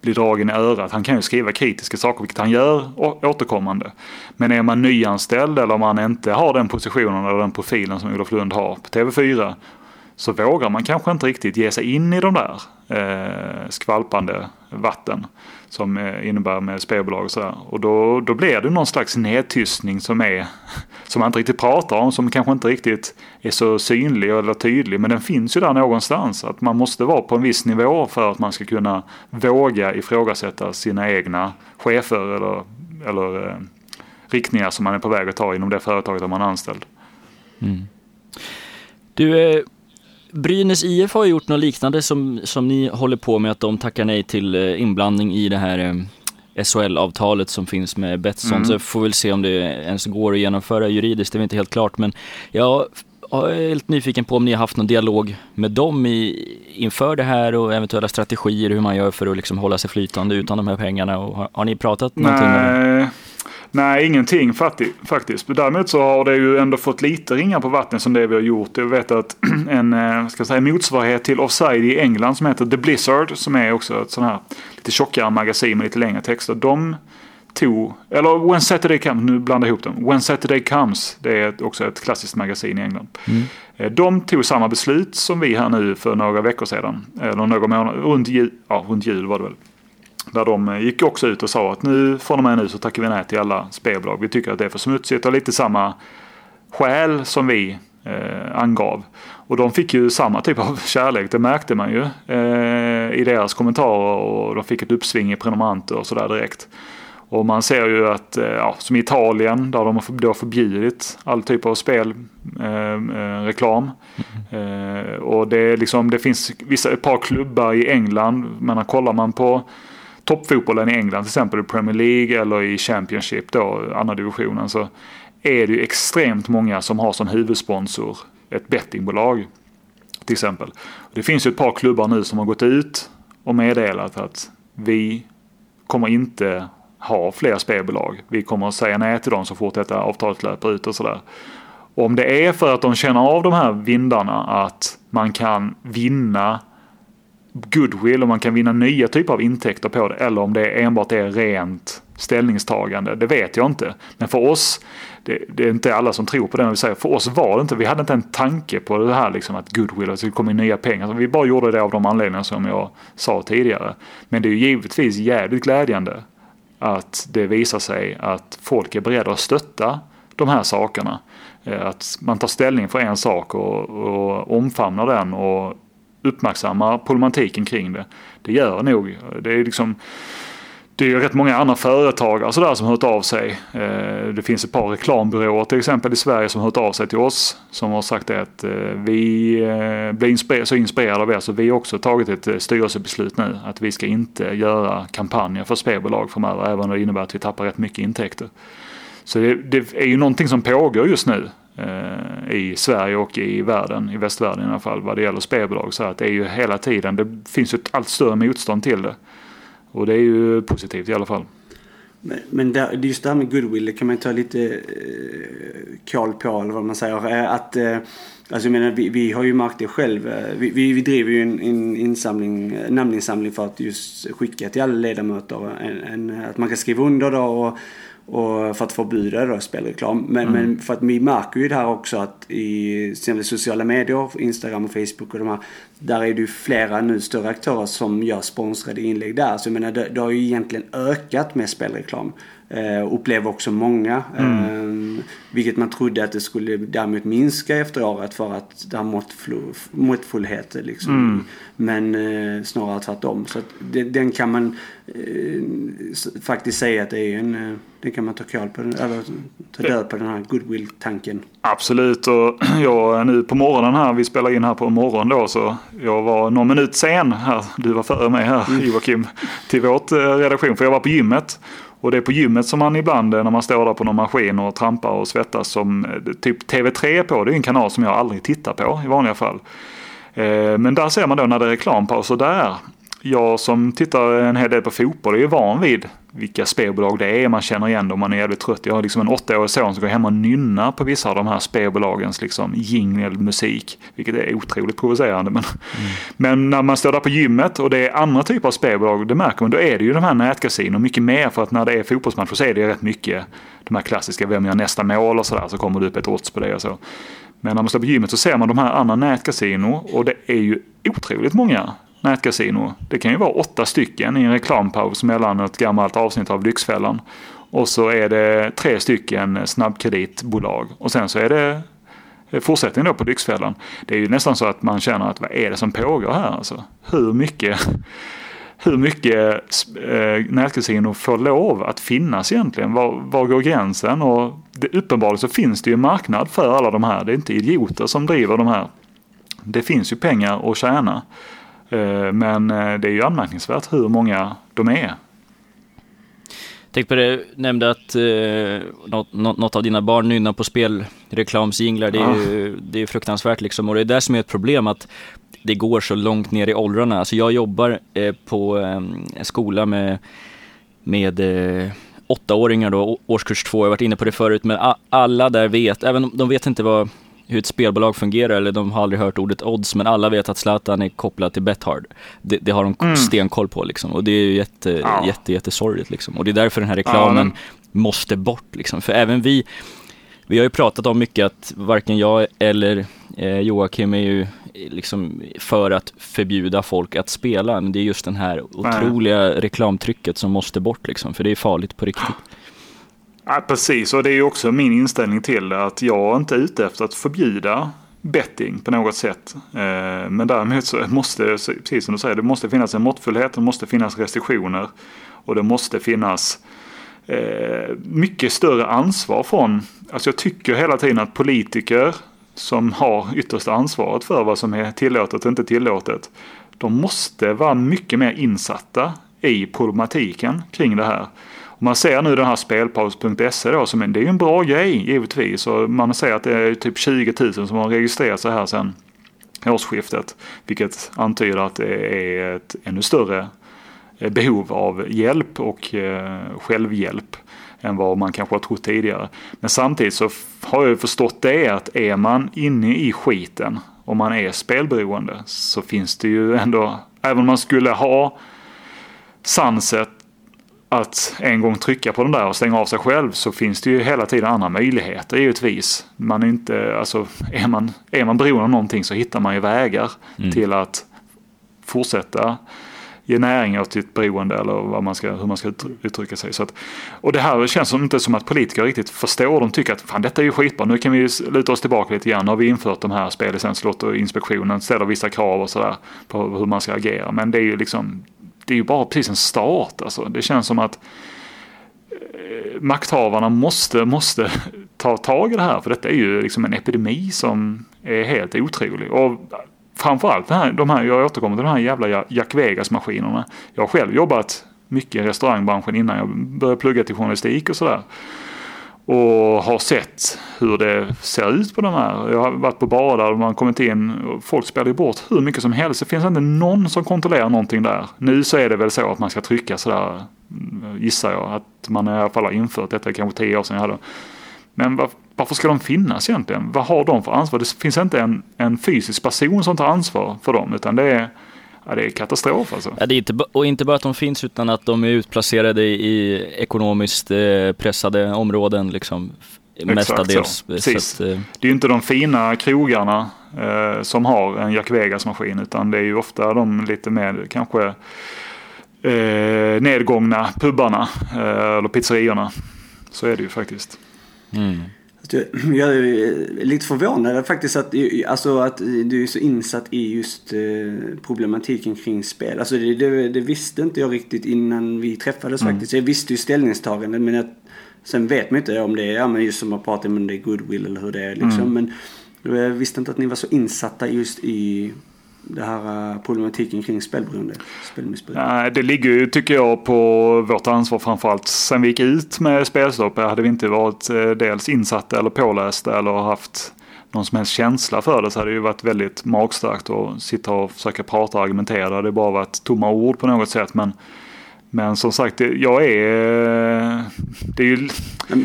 bli dragen i örat. Han kan ju skriva kritiska saker, vilket han gör återkommande. Men är man nyanställd eller om man inte har den positionen eller den profilen som Olof Lund har på TV4 så vågar man kanske inte riktigt ge sig in i de där eh, skvalpande vatten som eh, innebär med spelbolag och sådär. Och då, då blir det någon slags nedtystning som är [laughs] som man inte riktigt pratar om, som kanske inte riktigt är så synlig eller tydlig. Men den finns ju där någonstans. Att man måste vara på en viss nivå för att man ska kunna våga ifrågasätta sina egna chefer eller, eller eh, riktningar som man är på väg att ta inom det företaget där man är anställd. Mm. Du, eh, Brynäs IF har gjort något liknande som, som ni håller på med, att de tackar nej till eh, inblandning i det här eh, SHL-avtalet som finns med Betsson. Mm. Så får väl se om det ens går att genomföra juridiskt, det är inte helt klart. Men jag är helt nyfiken på om ni har haft någon dialog med dem i, inför det här och eventuella strategier hur man gör för att liksom hålla sig flytande utan de här pengarna. Och har, har ni pratat någonting Nej. om det? Nej, ingenting faktiskt. Däremot så har det ju ändå fått lite ringar på vattnet som det vi har gjort. Jag vet att [clears throat] en eh, ska säga, motsvarighet till Offside i England som heter The Blizzard, som är också ett sånt här lite tjockare magasin med lite längre texter. De tog, eller When Saturday Comes, nu blandar jag ihop dem. When Saturday Comes, det är också ett klassiskt magasin i England. Mm. Eh, de tog samma beslut som vi här nu för några veckor sedan. Eller några månader, runt jul, ja, runt jul var det väl. Där de eh, gick också ut och sa att nu från och med nu så tackar vi nej till alla spelbolag. Vi tycker att det är för smutsigt och lite samma skäl som vi eh, angav. Och de fick ju samma typ av [laughs] kärlek, det märkte man ju eh, i deras kommentarer och de fick ett uppsving i prenumeranter och sådär direkt. Och man ser ju att, eh, ja, som i Italien, där de har förbjudit all typ av spelreklam. Eh, mm. eh, och det, liksom, det finns vissa, ett par klubbar i England, men kollar man på toppfotbollen i England till exempel i Premier League eller i Championship då, andra divisionen så är det ju extremt många som har som huvudsponsor ett bettingbolag. Till exempel. Det finns ju ett par klubbar nu som har gått ut och meddelat att vi kommer inte ha fler spelbolag. Vi kommer att säga nej till dem så fort detta avtalet löper ut och sådär. Om det är för att de känner av de här vindarna att man kan vinna goodwill och man kan vinna nya typer av intäkter på det. Eller om det enbart är rent ställningstagande. Det vet jag inte. Men för oss, det, det är inte alla som tror på det. Vi säger, för oss var det inte, vi hade inte en tanke på det här liksom att goodwill, att det skulle komma in nya pengar. Så vi bara gjorde det av de anledningar som jag sa tidigare. Men det är ju givetvis jävligt glädjande att det visar sig att folk är beredda att stötta de här sakerna. Eh, att man tar ställning för en sak och, och omfamnar den och uppmärksammar problematiken kring det. Det gör nog. Det är liksom det är rätt många andra företagare sådär som har hört av sig. Eh, det finns ett par reklambyråer till exempel i Sverige som har hört av sig till oss. Som har sagt att eh, vi eh, blir så inspirerade av er så vi har också tagit ett styrelsebeslut nu. Att vi ska inte göra kampanjer för spelbolag framöver även om det innebär att vi tappar rätt mycket intäkter. Så det, det är ju någonting som pågår just nu. Eh, I Sverige och i världen, i västvärlden i alla fall, vad det gäller spelbolag. Så att det är ju hela tiden, det finns ju ett allt större motstånd till det. Och det är ju positivt i alla fall. Men, men där, just det här med goodwill, det kan man ta lite eh, koll på, eller vad man säger. Eh, att, eh, alltså jag menar, vi, vi har ju märkt det själv. Eh, vi, vi, vi driver ju en, en insamling, namninsamling för att just skicka till alla ledamöter en, en, att man kan skriva under då och och för att förbjuda då spelreklam. Men, mm. men för att vi märker ju det här också att i sociala medier, Instagram och Facebook och de här. Där är det ju flera nu större aktörer som gör sponsrade inlägg där. Så jag menar det, det har ju egentligen ökat med spelreklam. Eh, upplever också många. Mm. Eh, vilket man trodde att det skulle däremot minska efter året för att det har måttfullhet. Liksom. Mm. Men eh, snarare tvärtom. Så det, den kan man eh, faktiskt säga att det är en... Eh, den kan man ta kål på, eller ta död på den här goodwill-tanken. Absolut och [clears throat] jag nu på morgonen här, vi spelar in här på morgonen då så jag var någon minut sen här, du var före mig här mm. Joakim, till vårt eh, redaktion för jag var på gymmet. Och det är på gymmet som man ibland när man står där på någon maskin och trampar och svettas som eh, typ TV3 på. Det är en kanal som jag aldrig tittar på i vanliga fall. Eh, men där ser man då när det är reklampaus och där. Jag som tittar en hel del på fotboll är ju van vid vilka spelbolag det är. Man känner igen dem, man är jävligt trött. Jag har liksom en åttaårig son som går hem och nynnar på vissa av de här spelbolagens liksom jingelmusik. Vilket är otroligt provocerande. Men, mm. men när man står där på gymmet och det är andra typer av spelbolag, det märker man, då är det ju de här nätkasinon mycket mer. För att när det är fotbollsmatcher så är det rätt mycket de här klassiska, vem gör nästa mål och sådär. Så kommer det upp ett odds på det och så. Men när man står på gymmet så ser man de här andra nätkasino och det är ju otroligt många nätkasino. Det kan ju vara åtta stycken i en reklampaus mellan ett gammalt avsnitt av Lyxfällan. Och så är det tre stycken snabbkreditbolag. Och sen så är det fortsättning då på Lyxfällan. Det är ju nästan så att man känner att vad är det som pågår här alltså? Hur mycket [laughs] hur mycket eh, nätkasino får lov att finnas egentligen? Var, var går gränsen? Och det, uppenbarligen så finns det ju en marknad för alla de här. Det är inte idioter som driver de här. Det finns ju pengar att tjäna. Eh, men eh, det är ju anmärkningsvärt hur många de är. Tänk på det, nämnde att eh, något, något, av dina barn nynnar på spelreklamsjinglar. Det är ja. ju det är fruktansvärt liksom. Och det är det som är ett problem att det går så långt ner i åldrarna. Alltså jag jobbar eh, på eh, en skola med, med eh, åttaåringar då, årskurs två, jag har varit inne på det förut, men alla där vet, även om de vet inte vad, hur ett spelbolag fungerar eller de har aldrig hört ordet odds, men alla vet att Zlatan är kopplad till Bethard. Det, det har de mm. stenkoll på liksom och det är ju jätte, ja. jätte, jättesorgligt liksom. Och det är därför den här reklamen ja, men... måste bort liksom. För även vi, vi har ju pratat om mycket att varken jag eller eh, Joakim är ju liksom för att förbjuda folk att spela. Men det är just den här otroliga reklamtrycket som måste bort liksom, för det är farligt på riktigt. Ja, precis, och det är ju också min inställning till det att jag inte är ute efter att förbjuda betting på något sätt. Eh, men däremot så måste, precis som du säger, det måste finnas en måttfullhet, det måste finnas restriktioner och det måste finnas eh, mycket större ansvar från, alltså jag tycker hela tiden att politiker som har yttersta ansvaret för vad som är tillåtet och inte tillåtet. De måste vara mycket mer insatta i problematiken kring det här. Man ser nu den här spelpaus.se då, som en, det är en bra grej givetvis. Och man ser att det är typ 20 000 som har registrerat sig här sedan årsskiftet. Vilket antyder att det är ett ännu större eh, behov av hjälp och eh, självhjälp än vad man kanske har trott tidigare. Men samtidigt så har jag förstått det att är man inne i skiten och man är spelberoende så finns det ju ändå, även om man skulle ha sanset att en gång trycka på den där och stänga av sig själv så finns det ju hela tiden andra möjligheter givetvis. Man är inte, alltså är man, är man beroende av någonting så hittar man ju vägar mm. till att fortsätta ge näring åt sitt beroende eller vad man ska, hur man ska uttrycka sig. Så att, och det här känns som inte som att politiker riktigt förstår. De tycker att fan detta är ju skitbra, nu kan vi luta oss tillbaka lite grann. Nu har vi infört de här spellicenslottoinspektionen, ställer vissa krav och sådär på hur man ska agera. Men det är ju liksom, det är ju bara precis en start alltså. Det känns som att eh, makthavarna måste, måste ta tag i det här. För detta är ju liksom en epidemi som är helt otrolig. Och framförallt här, de här, jag återkommer till de här jävla Jack Vegas-maskinerna. Jag har själv jobbat mycket i restaurangbranschen innan jag började plugga till journalistik och sådär. Och har sett hur det ser ut på de här. Jag har varit på barer där man kommit in och folk spelar ju bort hur mycket som helst. Det finns inte någon som kontrollerar någonting där. Nu så är det väl så att man ska trycka sådär, mm, gissar jag. Att man i alla fall har infört detta kanske tio år sedan jag hade. Men varför ska de finnas egentligen? Vad har de för ansvar? Det finns inte en, en fysisk person som tar ansvar för dem utan det är, ja, det är katastrof alltså. Ja, det är inte, och inte bara att de finns utan att de är utplacerade i ekonomiskt eh, pressade områden liksom. Mestadels. Så. Så att, eh. Det är ju inte de fina krogarna eh, som har en Jack Vegas-maskin utan det är ju ofta de lite mer kanske eh, nedgångna pubarna eh, eller pizzeriorna. Så är det ju faktiskt. Mm. [clears throat] Jag är lite förvånad faktiskt att, alltså att du är så insatt i just eh, problematiken kring spel. Alltså det, det, det, visste inte jag riktigt innan vi träffades mm. faktiskt. Jag visste ju ställningstagandet men jag, sen vet man inte om det är, ja men just som man pratar om det är goodwill eller hur det är liksom. Mm. Men jag visste inte att ni var så insatta just i det här eh, problematiken kring spelberoende, spelmissbruk? Nej, det ligger ju, tycker jag, på vårt ansvar framförallt. Sen vi gick ut med spelstopp eh, hade vi inte varit eh, dels insatta eller pålästa eller haft någon som helst känsla för det så hade det ju varit väldigt magstarkt att sitta och försöka prata och argumentera. Det hade bara varit tomma ord på något sätt. Men men som sagt, jag är... Det är ju...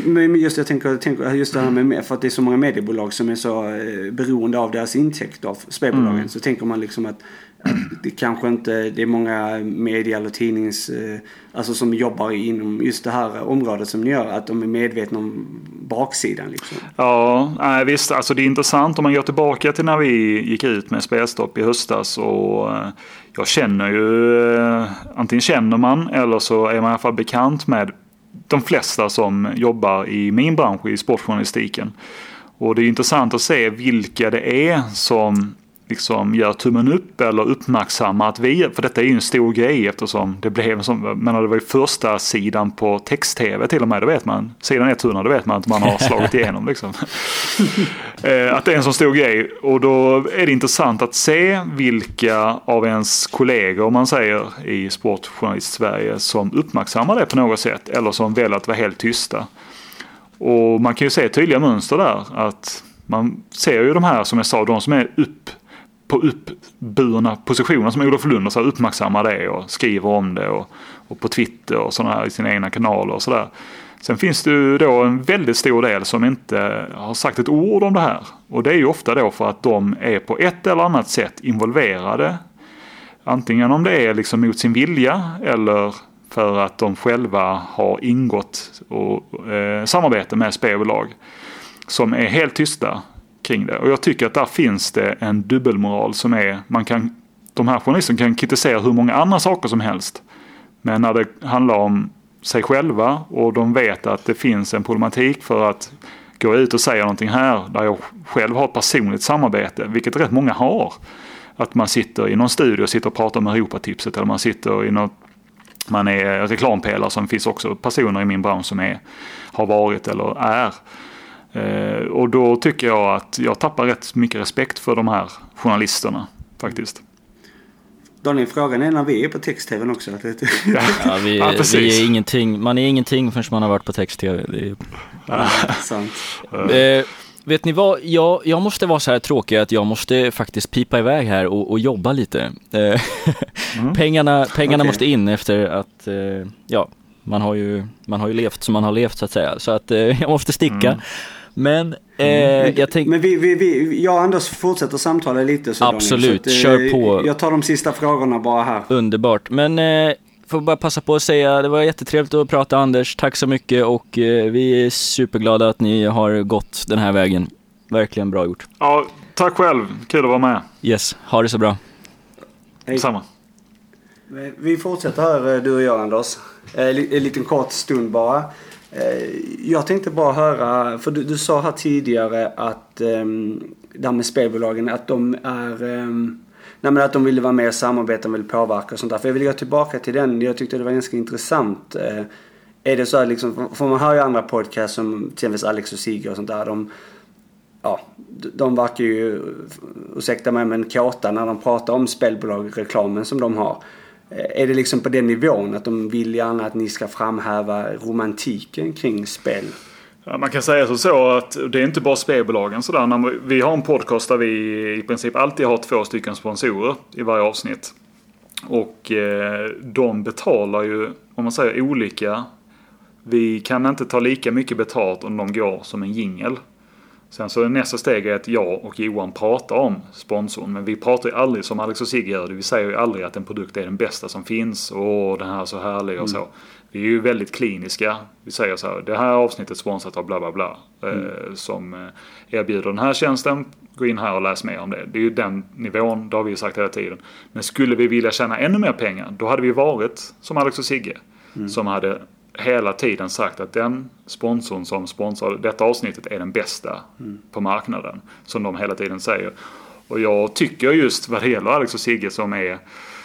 Men just jag tänker, tänker just det här med, för att det är så många mediebolag som är så eh, beroende av deras intäkt av spelbolagen. Mm. Så tänker man liksom att, att, det kanske inte, det är många media eller tidnings, eh, alltså som jobbar inom just det här området som gör att de är medvetna om baksidan liksom. Ja, visst, alltså det är intressant om man går tillbaka till när vi gick ut med spelstopp i höstas och eh, jag känner ju, eh, antingen känner man eller så är man i alla fall bekant med de flesta som jobbar i min bransch, i sportjournalistiken. Och det är intressant att se vilka det är som liksom gör tummen upp eller uppmärksammar att vi, för detta är ju en stor grej eftersom det blev som, men det var ju första sidan på text-tv till och med, det vet man. Sidan 100, det vet man att man har slagit igenom liksom. [laughs] Eh, att det är en så stor grej och då är det intressant att se vilka av ens kollegor, om man säger, i Sportjournalist-Sverige som uppmärksammar det på något sätt eller som väljer att vara helt tysta. Och man kan ju se tydliga mönster där. att man ser ju de här, som jag sa, de som är upp på uppburna positioner som Olof Lund så uppmärksammar det och skriver om det och, och på Twitter och sådana här i sina egna kanaler och sådär. Sen finns det ju då en väldigt stor del som inte har sagt ett ord om det här. Och det är ju ofta då för att de är på ett eller annat sätt involverade. Antingen om det är liksom mot sin vilja eller för att de själva har ingått och, eh, samarbete med spelbolag som är helt tysta kring det. Och jag tycker att där finns det en dubbelmoral som är, man kan, de här journalisterna kan kritisera hur många andra saker som helst. Men när det handlar om sig själva och de vet att det finns en problematik för att gå ut och säga någonting här där jag själv har ett personligt samarbete, vilket rätt många har. Att man sitter i någon studio och sitter och pratar om Europatipset eller man sitter i något man är reklampelare som finns också personer i min bransch som är, har varit eller är. Eh, och då tycker jag att jag tappar rätt mycket respekt för de här journalisterna faktiskt. Daniel, frågan är när vi är på text-tv också. ja, vi, [laughs] ja, vi, är ingenting, man är ingenting förrän man har varit på text-tv. Är... Ja, [laughs] sant. Eh, vet ni vad, jag, jag måste vara så här tråkig att jag måste faktiskt pipa iväg här och, och jobba lite. Eh, mm. [laughs] pengarna pengarna okay. måste in efter att, eh, ja, man har, ju, man har ju levt som man har levt så att säga. Så att jag måste sticka. Mm. Men eh, mm. jag tänkte... Men vi, vi, vi, jag och Anders fortsätter samtala lite. Så Absolut, så att, kör eh, på. Jag tar de sista frågorna bara här. Underbart. Men eh, får bara passa på att säga, det var jättetrevligt att prata Anders. Tack så mycket och eh, vi är superglada att ni har gått den här vägen. Verkligen bra gjort. Ja, tack själv. Kul att vara med. Yes, ha det så bra. Hej. Samma. Vi fortsätter här eh, du och jag Anders. Eh, en liten kort stund bara. Eh, jag tänkte bara höra, för du, du sa här tidigare att um, det här med spelbolagen, att de är um, Nej men att de ville vara med och samarbeta och vill påverka och sånt där. För jag vill gå tillbaka till den, jag tyckte det var ganska intressant. Eh, är det så här liksom, för man hör ju andra podcasts som till exempel Alex och Sigge och sånt där. De, ja, de verkar ju, ursäkta mig men kåta när de pratar om spelbolag, reklamen som de har. Eh, är det liksom på den nivån att de vill gärna att ni ska framhäva romantiken kring spel? Ja, man kan säga så att det är inte bara spelbolagen sådär. Vi har en podcast där vi i princip alltid har två stycken sponsorer i varje avsnitt. Och eh, de betalar ju, om man säger olika. Vi kan inte ta lika mycket betalt om de går som en jingel. Sen så nästa steg är att jag och Johan pratar om sponsorn. Men vi pratar ju aldrig som Alex och Sigge gör det. Vi säger ju aldrig att en produkt är den bästa som finns och den här är så härlig och så. Vi är ju väldigt kliniska. Vi säger så här, det här avsnittet sponsrat av bla bla bla. Eh, som eh, erbjuder den här tjänsten. Gå in här och läs mer om det. Det är ju den nivån, det har vi ju sagt hela tiden. Men skulle vi vilja tjäna ännu mer pengar, då hade vi varit som Alex och Sigge. Som hade hela tiden sagt att den sponsorn som sponsrar detta avsnittet är den bästa på marknaden. Som de hela tiden säger. Och jag tycker just vad det gäller Alex och Sigge som är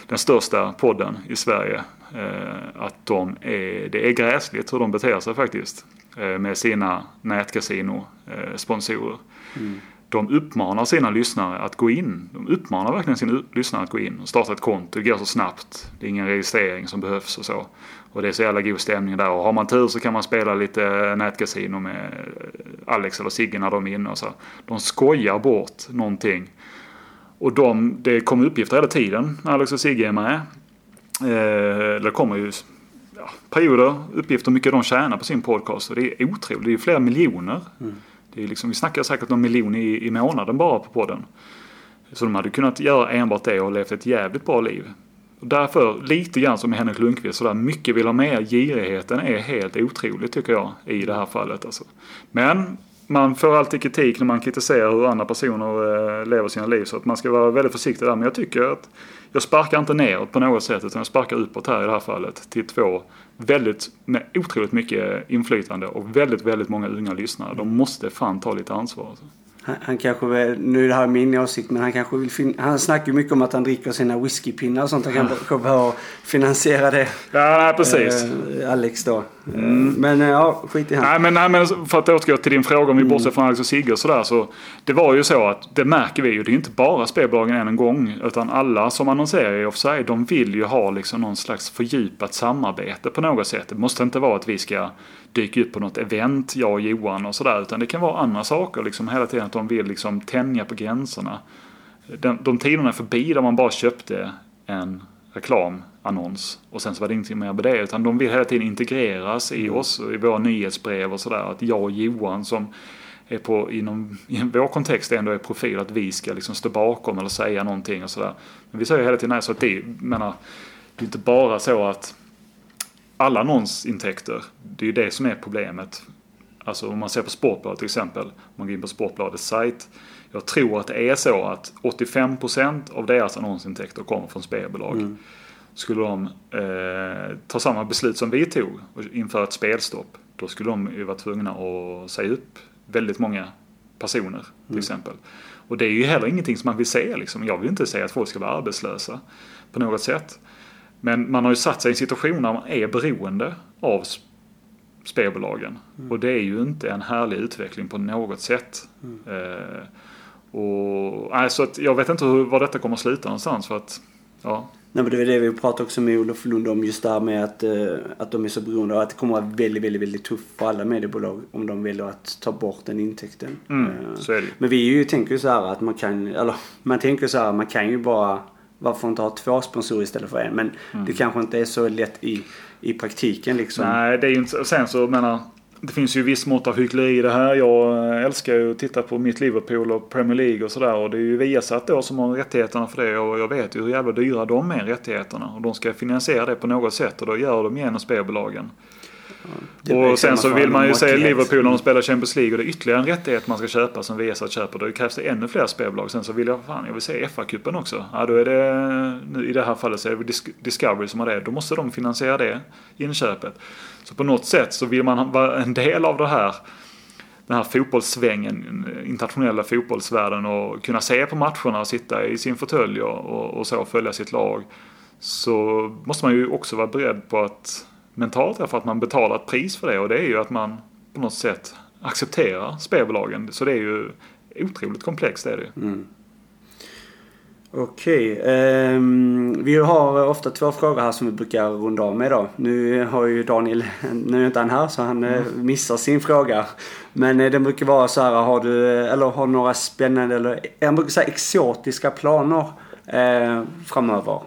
den största podden i Sverige. Eh, att de är, det är gräsligt hur de beter sig faktiskt. Eh, med sina nätkasino-sponsorer. Eh, de uppmanar sina lyssnare att gå in. De uppmanar verkligen sina lyssnare att gå in och starta ett konto. Det går så snabbt. Det är ingen registrering som behövs och så. Och det är så jävla god stämning där. Och har man tur så kan man spela lite nätkasino med Alex eller Sigge när de är inne och så. De skojar bort någonting. Och de, det kommer uppgifter hela tiden när Alex och Sigge är med. Eh, det kommer ju ja, perioder uppgifter hur mycket de tjänar på sin podcast. Och det är otroligt. Det är flera miljoner. Det är liksom, vi snackar säkert någon miljon i, i månaden bara på podden. Så de hade kunnat göra enbart det och levt ett jävligt bra liv. Därför, lite grann som Henrik Lundqvist, sådär mycket vill ha mer. Girigheten är helt otrolig tycker jag i det här fallet. Alltså. Men man får alltid kritik när man kritiserar hur andra personer eh, lever sina liv. Så att man ska vara väldigt försiktig där. Men jag tycker att jag sparkar inte neråt på något sätt utan jag sparkar uppåt här i det här fallet. Till två väldigt, med otroligt mycket inflytande och väldigt, väldigt många unga lyssnare. De måste fan ta lite ansvar. Alltså. Han, han kanske vill, nu är det här min åsikt, men han kanske vill fin- Han snackar ju mycket om att han dricker sina whiskypinnar och sånt. Han kanske [laughs] behöver finansiera det. Ja, nej, precis. Eh, Alex då. Eh, Men eh, ja, skit i han. Nej men, nej men för att återgå till din fråga om vi bortser från Alex och Sigge och sådär så. Det var ju så att det märker vi ju. Det är inte bara spelbolagen än en gång. Utan alla som annonserar i Offside de vill ju ha liksom någon slags fördjupat samarbete på något sätt. Det måste inte vara att vi ska dyka upp på något event, jag och Johan och sådär. Utan det kan vara andra saker liksom hela tiden. Att de vill liksom tänja på gränserna. De, de tiderna är förbi där man bara köpte en reklamannons och sen så var det ingenting mer med det. Utan de vill hela tiden integreras i oss och i våra nyhetsbrev och sådär. Att jag och Johan som är på, inom i vår kontext ändå är profil att vi ska liksom stå bakom eller säga någonting och sådär. Men vi säger hela tiden nej, så att det, menar, det är inte bara så att alla annonsintäkter, det är ju det som är problemet. Alltså om man ser på Sportbladet till exempel, om man går in på Sportbladets sajt. Jag tror att det är så att 85% av deras annonsintäkter kommer från spelbolag. Skulle de eh, ta samma beslut som vi tog och införa ett spelstopp, då skulle de ju vara tvungna att säga upp väldigt många personer till exempel. Och det är ju heller ingenting som man vill se. Liksom. Jag vill inte säga att folk ska vara arbetslösa på något sätt. Men man har ju satt sig i en situation där man är beroende av sp- spelbolagen. Och det är ju inte en härlig utveckling på något sätt. Eh, och, nej, så att jag vet inte hur, var detta kommer att sluta någonstans. För att, ja, Nej, men det är det vi pratade också med Olof Lund om just det här med att, eh, att de är så beroende och att det kommer att vara väldigt, väldigt, väldigt tufft för alla mediebolag om de väljer att ta bort den intäkten. mm, Eh, så. Men vi ju, tänker ju så här att man kan, eller man tänker så här, man kan ju bara, varför inte ha två sponsorer istället för en? Men det kanske inte är så lätt i, i praktiken liksom. Nej, det är ju inte, och sen så menar det finns ju viss mått av hyckleri i det här. Jag älskar ju att titta på mitt Liverpool och Premier League och sådär. Och det är ju Viasat då som har rättigheterna för det. Och jag vet ju hur jävla dyra de är, rättigheterna. Och de ska finansiera det på något sätt. Och då gör de genom spelbolagen. Blir och sen så vill man ju se. Liverpool när de spelar Champions League. Och det är ytterligare en rättighet man ska köpa som Viasat köper. Då krävs det ännu fler spelbolag. Sen så vill jag, fan jag vill se FA-cupen också. Ja, då är det, nu, i det här fallet så är det Dis- Discovery som har det. Då måste de finansiera det inköpet. Så på något sätt så vill man vara en del av det här den här fotbollssvängen, internationella fotbollsvärlden och kunna se på matcherna och sitta i sin fåtölj och, och, och så följa sitt lag. Så måste man ju också vara beredd på att mentalt därför att man betalar ett pris för det och det är ju att man på något sätt accepterar spelbolagen. Så det är ju otroligt komplext är det ju. Mm. Okej. ehm, vi har ofta två frågor här som vi brukar runda av med då. Nu har ju Daniel, [laughs] nu är inte han här så han eh, missar sin fråga. Men eh, den brukar vara så här, har du, eller har några spännande eller, jag brukar säga exotiska planer eh, framöver?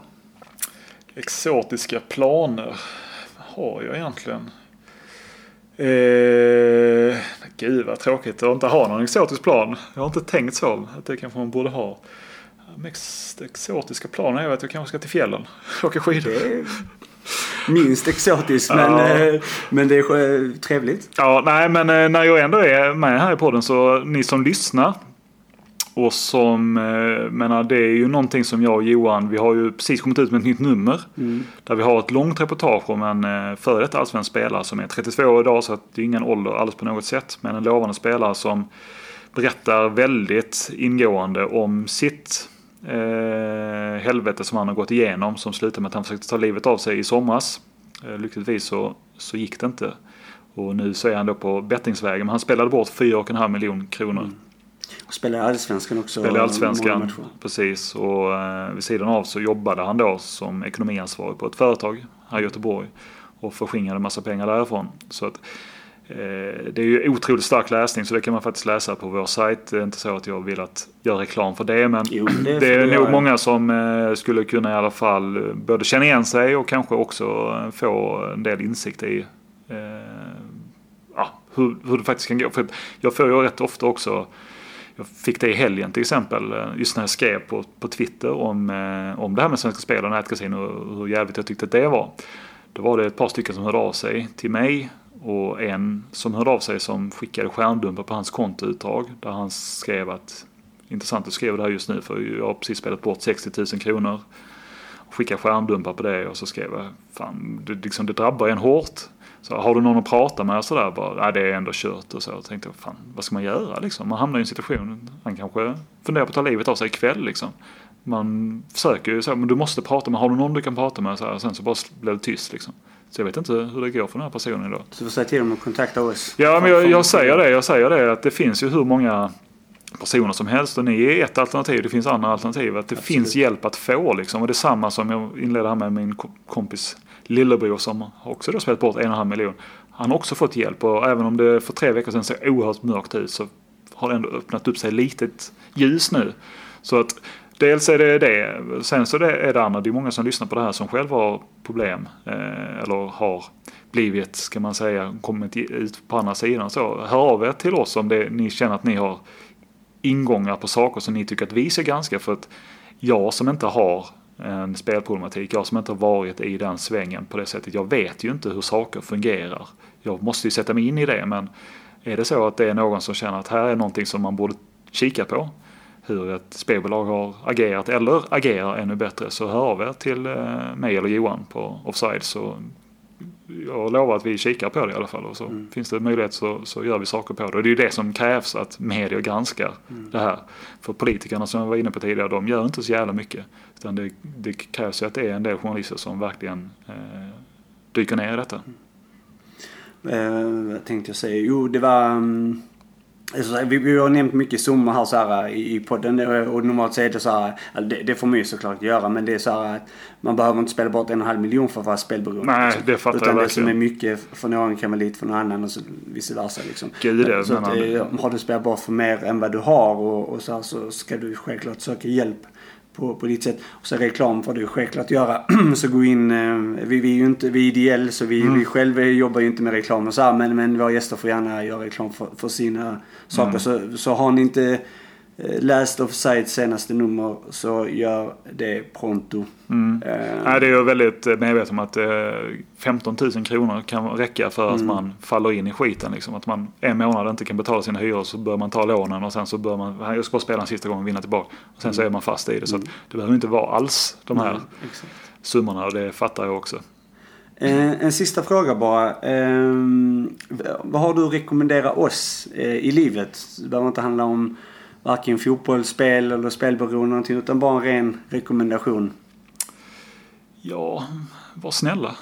Exotiska planer har jag egentligen? Eh, gud vad tråkigt att inte ha någon exotisk plan. Jag har inte tänkt så. Att det kanske man borde ha. Mest exotiska planen är att jag kanske ska till fjällen. Åka skidor. Minst exotiskt men, Ja. eh, men det är trevligt. Ja, nej men eh, när jag ändå är med här i podden så ni som lyssnar och som, eh, menar det är ju någonting som jag och Johan, vi har ju precis kommit ut med ett nytt nummer. Där vi har ett långt reportage om en eh, före detta allsvensk spelare som är 32 år idag så att det är ingen ålder alls på något sätt. Men en lovande spelare som berättar väldigt ingående om sitt eh, helvete som han har gått igenom som slutade med att han försökte ta livet av sig i somras. Eh, lyckligtvis så, så gick det inte. Och nu så är han då på bettingsvägen. Men han spelade bort 4,5 miljoner kronor. Och spelar i Allsvenskan också. Spelade i Allsvenskan. Precis. Och eh, vid sidan av så jobbade han då som ekonomiansvarig på ett företag här i Göteborg. Och förskingrade en massa pengar därifrån. Så att, eh, det är ju otroligt stark läsning så det kan man faktiskt läsa på vår sajt. Det är inte så att jag vill att göra reklam för det. Men Jo, det det, får är nog många som eh, skulle kunna i alla fall både känna igen sig och kanske också få en del insikt i eh, ja, hur, hur det faktiskt kan gå. För jag får ju rätt ofta också jag fick det i helgen till exempel, just när jag skrev på, på Twitter om, eh, om det här med Svenska Spel och nätkasino och hur jävligt jag tyckte att det var. Då var det ett par stycken som hörde av sig till mig och en som hörde av sig som skickade skärmdumpar på hans kontoutdrag där han skrev att intressant att skriva det här just nu för jag har precis spelat bort 60 000 kronor. Och skickade skärmdumpar på det och så skrev jag fan det, liksom, det drabbar en hårt. Så har du någon att prata med och sådär bara, nej det är ändå kört och så. Jag tänkte, fan vad ska man göra liksom? Man hamnar i en situation, han kanske funderar på att ta livet av sig ikväll liksom. Man försöker ju så, men du måste prata med, har du någon du kan prata med? Så här, sen så bara blev det tyst liksom. Så jag vet inte hur det går för den här personen idag. Så du får säga till dem att kontakta oss. Ja, men jag, jag säger det. Jag säger det att det finns ju hur många personer som helst och ni är ett alternativ. Det finns andra alternativ. Att det Absolut. finns hjälp att få liksom. Och det är samma som jag inledde här med min ko- kompis lillebror som också då spelat bort en och en halv miljon. Han har också fått hjälp och även om det för tre veckor sedan såg oerhört mörkt ut så har det ändå öppnat upp sig litet ljus nu. Så att dels är det det. Sen så är det andra. Det är många som lyssnar på det här som själva har problem. Eh, eller har blivit, ska man säga, kommit ut på andra sidan. Så hör av er till oss om det, ni känner att ni har ingångar på saker som ni tycker att vi ska granska. För att jag som inte har en spelproblematik, jag som inte har varit i den svängen på det sättet, jag vet ju inte hur saker fungerar. Jag måste ju sätta mig in i det, men är det så att det är någon som känner att här är någonting som man borde kika på, hur ett spelbolag har agerat eller agerar ännu bättre, så hör av er till eh, mig eller Johan på Offside så jag lovar att vi kikar på det i alla fall. Och så Mm. finns det möjlighet så, så gör vi saker på det. Och det är ju det som krävs, att medier granskar Mm. det här. För politikerna som jag var inne på tidigare, de gör inte så jävla mycket. Utan det, det krävs ju att det är en del journalister som verkligen eh, dyker ner i detta. Eh, vad tänkte jag säga? Jo, det var... Um, vi, vi har nämnt mycket summor här så här i, i podden och normalt så är det så här, alltså, det, det får man ju såklart göra men det är så här att man behöver inte spela bort en och en halv miljon för att vara spelberoende. Nej, liksom. det fattar Utan jag det som är verkligen. mycket för någon kan vara lite för någon annan och så vice versa liksom. Gud, det så att, eh, har du spelat bort för mer än vad du har och, och så, här, så ska du självklart söka hjälp på, på ditt sätt. Och så reklam får du självklart göra. [clears throat] så gå in, eh, vi, vi är ju inte, vi är ideell så vi, Mm. vi själva jobbar ju inte med reklam och så här, men, men våra gäster får gärna göra reklam för, för sina saker. Mm. Så, så har ni inte läst Offsides senaste nummer så gör det pronto. Mm. Eh, Nej, det är jag väldigt eh, medveten om att eh, 15 000 kronor kan räcka för att Mm. man faller in i skiten. Liksom. Att man en månad inte kan betala sina hyror så bör man ta lånen och sen så bör man, jag ska bara spela en sista gång och vinna tillbaka. Och sen så är man fast i det. Så att det behöver inte vara alls de här mm, exakt. summorna och det fattar jag också. Eh, en sista fråga bara. Eh, vad har du att rekommendera oss eh, i livet? Det behöver inte handla om varken fotboll, spel eller spelberoende någonting utan bara en ren rekommendation. Ja, var snälla.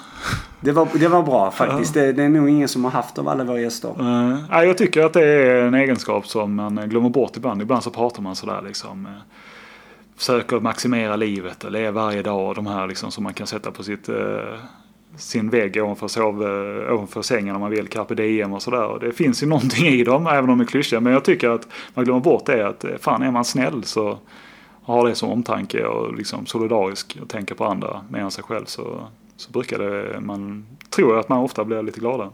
Det var, det var bra faktiskt. Det, det är nog ingen som har haft av alla våra gäster. Uh, nej, jag tycker att det är en egenskap som man glömmer bort ibland. Ibland så pratar man sådär liksom. eh, försöker maximera livet och leva varje dag. De här liksom som man kan sätta på sitt, eh, sin vägg ovanför, sov, eh, ovanför sängen om man vill. Carpe diem och sådär. Det finns ju någonting i dem även om de är klyschiga. Men jag tycker att man glömmer bort det att eh, fan är man snäll så har det som omtanke och liksom solidarisk och tänker på andra mer än sig själv så, så brukar det, man tror jag att man ofta blir lite gladare.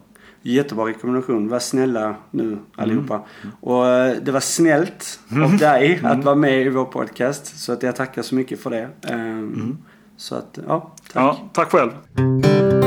Jättebra rekommendation. Var snälla nu allihopa. Och eh, det var snällt av dig att vara med i vår podcast. Så att jag tackar så mycket för det. Ehm, Så att, ja, tack. Ja, tack själv.